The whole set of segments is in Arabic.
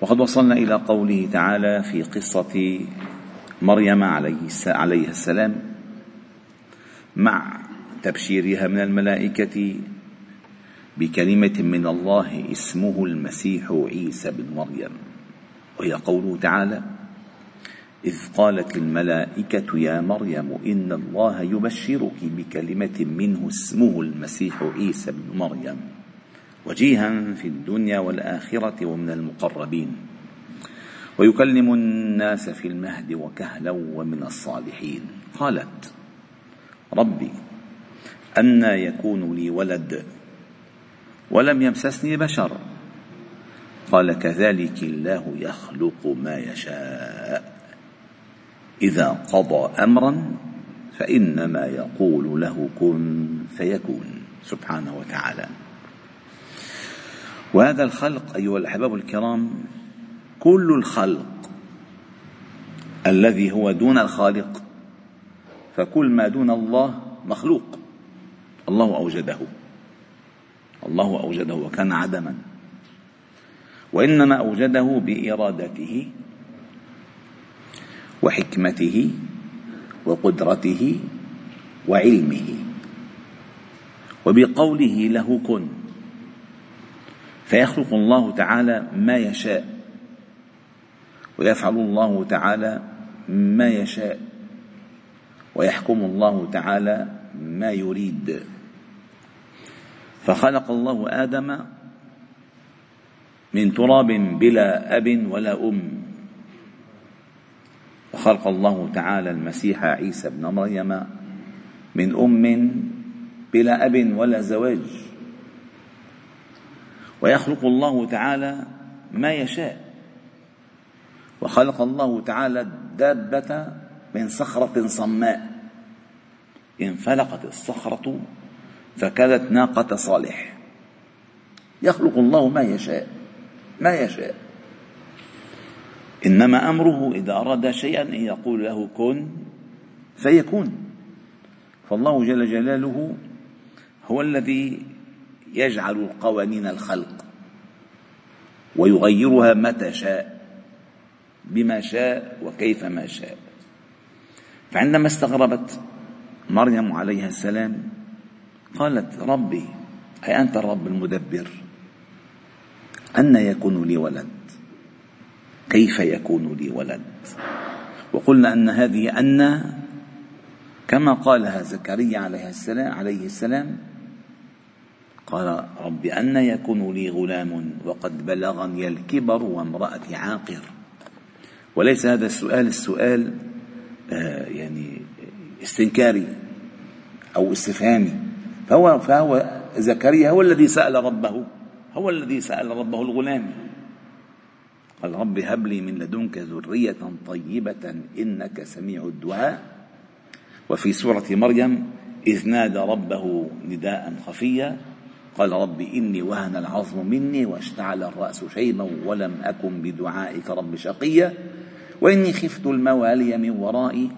وقد وصلنا إلى قوله تعالى في قصة مريم عليه السلام مع تبشيرها من الملائكة بكلمة من الله اسمه المسيح عيسى بن مريم. وهي قوله تعالى إذ قالت الملائكة يا مريم إن الله يبشرك بكلمة منه اسمه المسيح عيسى بن مريم. وجيها في الدنيا والآخرة ومن المقربين. ويكلم الناس في المهد وكهلا ومن الصالحين. قالت ربي أنى يكون لي ولد ولم يمسسني بشر. قال كذلك الله يخلق ما يشاء. إذا قضى أمرا فإنما يقول له كن فيكون. سبحانه وتعالى. وهذا الخلق أيها الأحباب الكرام كل الخلق الذي هو دون الخالق فكل ما دون الله مخلوق. الله أوجده. الله أوجده وكان عدما. وإنما أوجده بإرادته وحكمته وقدرته وعلمه. وبقوله له كن. فيخلق الله تعالى ما يشاء ويفعل الله تعالى ما يشاء ويحكم الله تعالى ما يريد. فخلق الله آدم من تراب بلا أب ولا أم. وخلق الله تعالى المسيح عيسى ابن مريم من أم بلا أب ولا زواج. ويخلق الله تعالى ما يشاء. وخلق الله تعالى الدابة من صخرة صماء. انفلقت الصخرة فكانت ناقة صالح. يخلق الله ما يشاء ما يشاء. إنما أمره إذا أراد شيئا أن يقول له كن فيكون. فالله جل جلاله هو الذي يجعل قوانين الخلق ويغيرها متى شاء بما شاء وكيف ما شاء. فعندما استغربت مريم عليها السلام قالت ربي أي أنت الرب المدبر أن يكون لي ولد كيف يكون لي ولد؟ وقلنا أن هذه أن كما قالها زكريا عليه السلام عليه السلام قال رب أن يكون لي غلام وقد بلغني الكبر وامرأتي عاقر. وليس هذا السؤال السؤال آه يعني استنكاري أو استفهامي. فهو فهو زكريا هو الذي سأل ربه هو الذي سأل ربه الغلام. قال رب هب لي من لدنك ذرية طيبة إنك سميع الدعاء. وفي سورة مريم إذ نادى ربه نداء خفيا قال رب إني وهن العظم مني واشتعل الرأس شيبا ولم أكن بدعائك رب شقيا وإني خفت الموالي من ورائي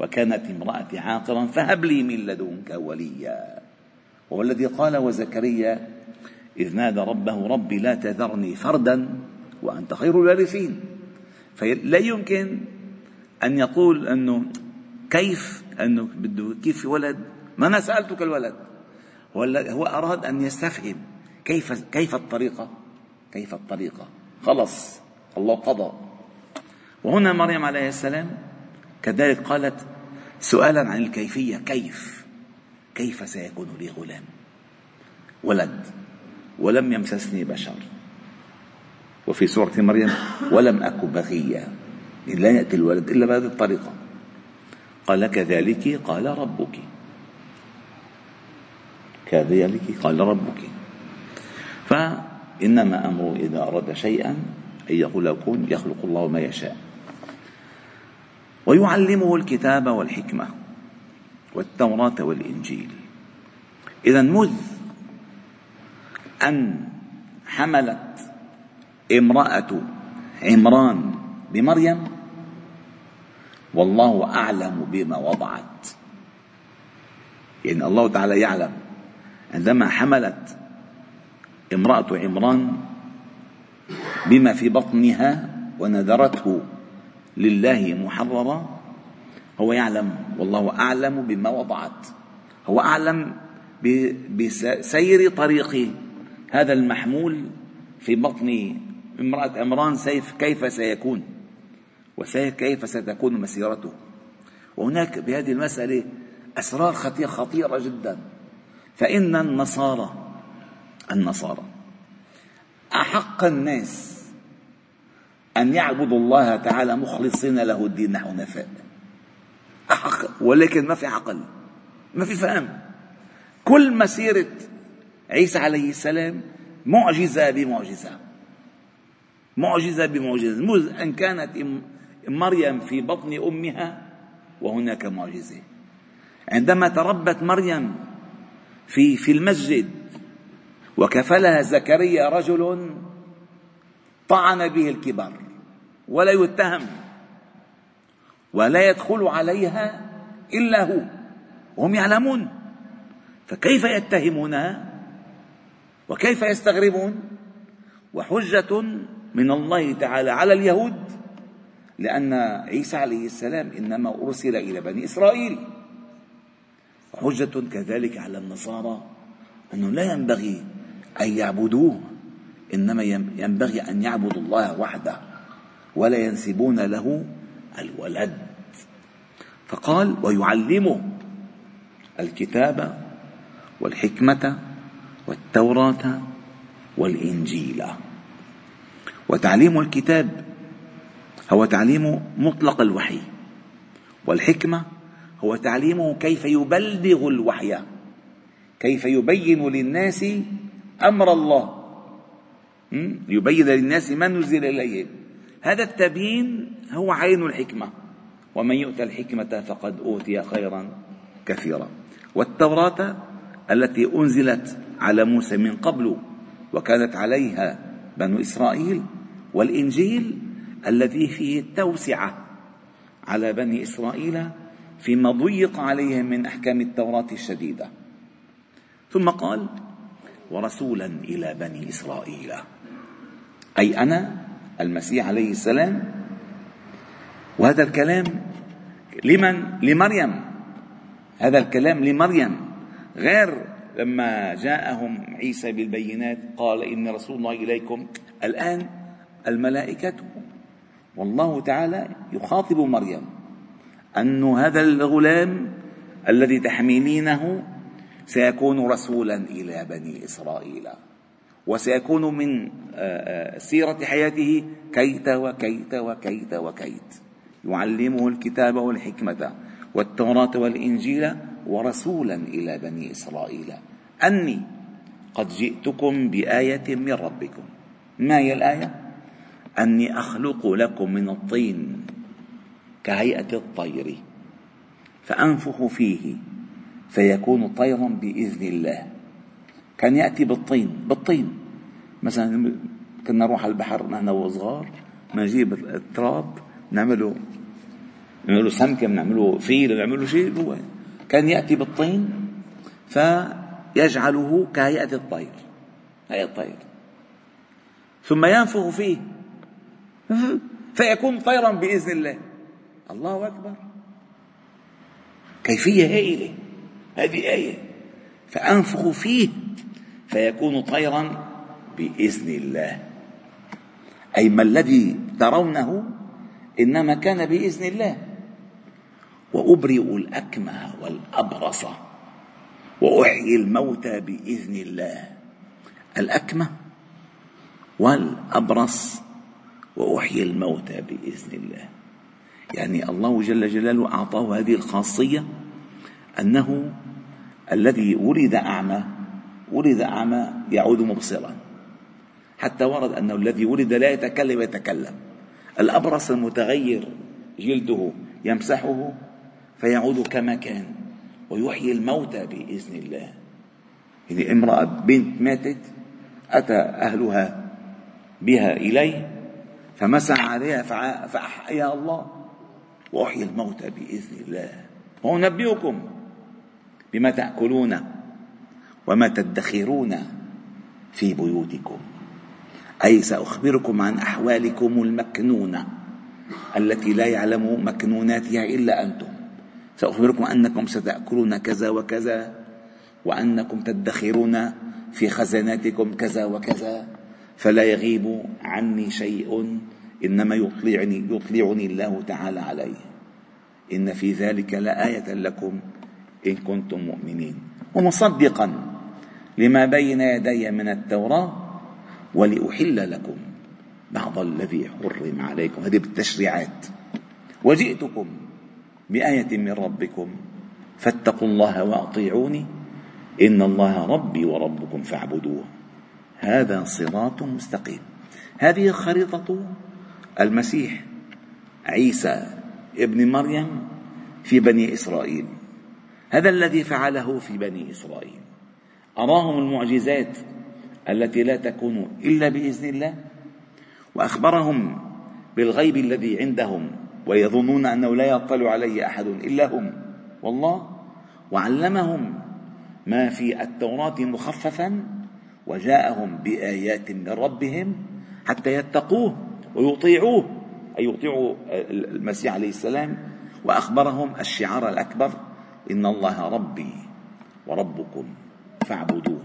وكانت امرأتي عاقرا فهب لي من لدنك وليا وهو الذي قال وزكريا إذ نادى ربه رب لا تذرني فردا وأنت خير الوارثين فلا يمكن أن يقول أنه كيف أنه بده كيف ولد؟ ما أنا سألتك الولد. هو أراد أن يستفهم كيف كيف الطريقة؟ كيف الطريقة؟ خلص الله قضى. وهنا مريم عليه السلام كذلك قالت سؤالا عن الكيفية كيف؟ كيف سيكون لي غلام؟ ولد ولم يمسسني بشر. وفي سورة مريم ولم أك بغيا لا يأتي الولد إلا بهذه الطريقة. قال كذلك قال ربك. كذلك قال ربك. فإنما أمره إذا أراد شيئا أن يقول كن يخلق الله ما يشاء. ويعلمه الكتاب والحكمة والتوراة والإنجيل. إذا مذ أن حملت امرأة عمران بمريم والله أعلم بما وضعت. يعني الله تعالى يعلم عندما حملت امرأة عمران بما في بطنها ونذرته لله محررا هو يعلم والله أعلم بما وضعت. هو أعلم بسير طريق هذا المحمول في بطن امرأة عمران سيف كيف سيكون؟ وكيف ستكون مسيرته؟ وهناك بهذه المسألة أسرار خطيرة خطيرة جدا. فإن النصارى النصارى أحق الناس أن يعبدوا الله تعالى مخلصين له الدين حنفاء أحق ولكن ما في عقل ما في فهم. كل مسيرة عيسى عليه السلام معجزة بمعجزة معجزة بمعجزة. منذ أن كانت مريم في بطن أمها وهناك معجزة. عندما تربت مريم في في المسجد. وكفلها زكريا رجل طعن به الكبر ولا يتهم ولا يدخل عليها إلا هو وهم يعلمون. فكيف يتهمونها وكيف يستغربون؟ وحجة من الله تعالى على اليهود لأن عيسى عليه السلام إنما أرسل إلى بني إسرائيل. وحجه كذلك على النصارى أنه لا ينبغي أن يعبدوه إنما ينبغي أن يعبدوا الله وحده ولا ينسبون له الولد. فقال ويعلمه الكتاب والحكمة والتوراة والإنجيل. وتعليم الكتاب هو تعليم مطلق الوحي والحكمة هو تعليمه كيف يبلغ الوحي كيف يبين للناس أمر الله. يبين للناس ما نزل اليهم هذا التبيين هو عين الحكمة. ومن يؤتى الحكمة فقد أوتي خيرا كثيرا. والتوراة التي أنزلت على موسى من قبل وكانت عليها بنو إسرائيل والإنجيل الذي فيه التوسعة على بني إسرائيل فيما ضيق عليهم من أحكام التوراة الشديدة. ثم قال ورسولا إلى بني إسرائيل. أي أنا المسيح عليه السلام. وهذا الكلام لمن؟ لمريم. هذا الكلام لمريم. غير لما جاءهم عيسى بالبينات قال اني رسول الله إليكم. الآن الملائكة والله تعالى يخاطب مريم. أن هذا الغلام الذي تحملينه سيكون رسولا إلى بني إسرائيل وسيكون من آه، آه، سيرة حياته كيت وكيت وكيت وكيت. يعلمه الكتاب والحكمة والتوراة والإنجيل ورسولا إلى بني إسرائيل. أني قد جئتكم بآية من ربكم. ما هي الآية؟ أني أخلق لكم من الطين. كهيئة الطير. فأنفخ فيه فيكون طيرا بإذن الله. كان يأتي بالطين بالطين. مثلا كنا نروح على البحر نحن وصغار نجيب التراب نعمله نعمله سمكة بنعمله فيل بنعمله شيء. هو كان يأتي بالطين فيجعله كهيئة الطير هيئة الطير. ثم ينفخ فيه فيكون طيرا بإذن الله. الله أكبر. كيفية هائلة. هذه آية. فأنفخ فيه فيكون طيرا بإذن الله. أي ما الذي ترونه إنما كان بإذن الله. وأبرئ الأكمه والأبرص. وأحيي الموتى بإذن الله. الأكمه والأبرص. وأحيي الموتى بإذن الله. يعني الله جل جلاله أعطاه هذه الخاصية أنه الذي ولد أعمى ولد أعمى يعود مبصرا. حتى ورد أنه الذي ولد لا يتكلم يتكلم. الأبرص المتغير جلده يمسحه فيعود كما كان ويحيي الموتى بإذن الله. يعني امرأة بنت ماتت أتى أهلها بها إليه فمسح عليها فأحيا الله وأحيي الموتى بإذن الله. وأنبئكم بما تأكلون وما تدخرون في بيوتكم. أي سأخبركم عن أحوالكم المكنونة التي لا يعلم مكنوناتها إلا أنتم. سأخبركم أنكم ستأكلون كذا وكذا وأنكم تدخرون في خزاناتكم كذا وكذا. فلا يغيب عني شيء إنما يطلعني, يطلعني الله تعالى عليه. إن في ذلك لآية لكم إن كنتم مؤمنين. ومصدقا لما بين يدي من التوراة ولأحل لكم بعض الذي حرم عليكم. هذه بالتشريعات. وجئتكم بآية من ربكم فاتقوا الله وأطيعوني. إن الله ربي وربكم فاعبدوه. هذا صراط مستقيم. هذه خريطة المسيح عيسى ابن مريم في بني إسرائيل. هذا الذي فعله في بني إسرائيل. أراهم المعجزات التي لا تكون إلا بإذن الله وأخبرهم بالغيب الذي عندهم ويظنون أنه لا يطلع عليه أحد إلا هم. والله وعلمهم ما في التوراة مخففا وجاءهم بآيات من ربهم حتى يتقوه. ويطيعوه أي يطيعوا المسيح عليه السلام. وأخبرهم الشعار الأكبر إن الله ربي وربكم فاعبدوه.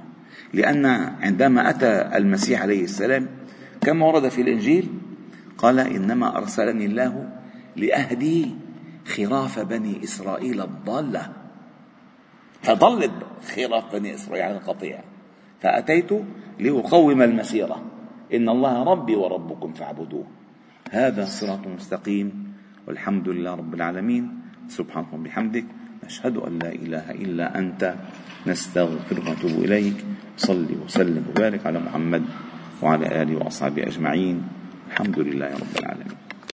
لأن عندما أتى المسيح عليه السلام كما ورد في الإنجيل قال إنما أرسلني الله لأهدي خراف بني إسرائيل الضالة. فضلت خراف بني إسرائيل القطيع. فأتيت لأقوم المسيرة. إن الله ربي وربكم فاعبدوه. هذا صراط مستقيم. والحمد لله رب العالمين. سبحانك وبحمدك. نشهد أن لا إله إلا أنت. نستغفرك ونتوب إليك. صل وسلم وبارك على محمد وعلى آله وأصحابه أجمعين. الحمد لله رب العالمين.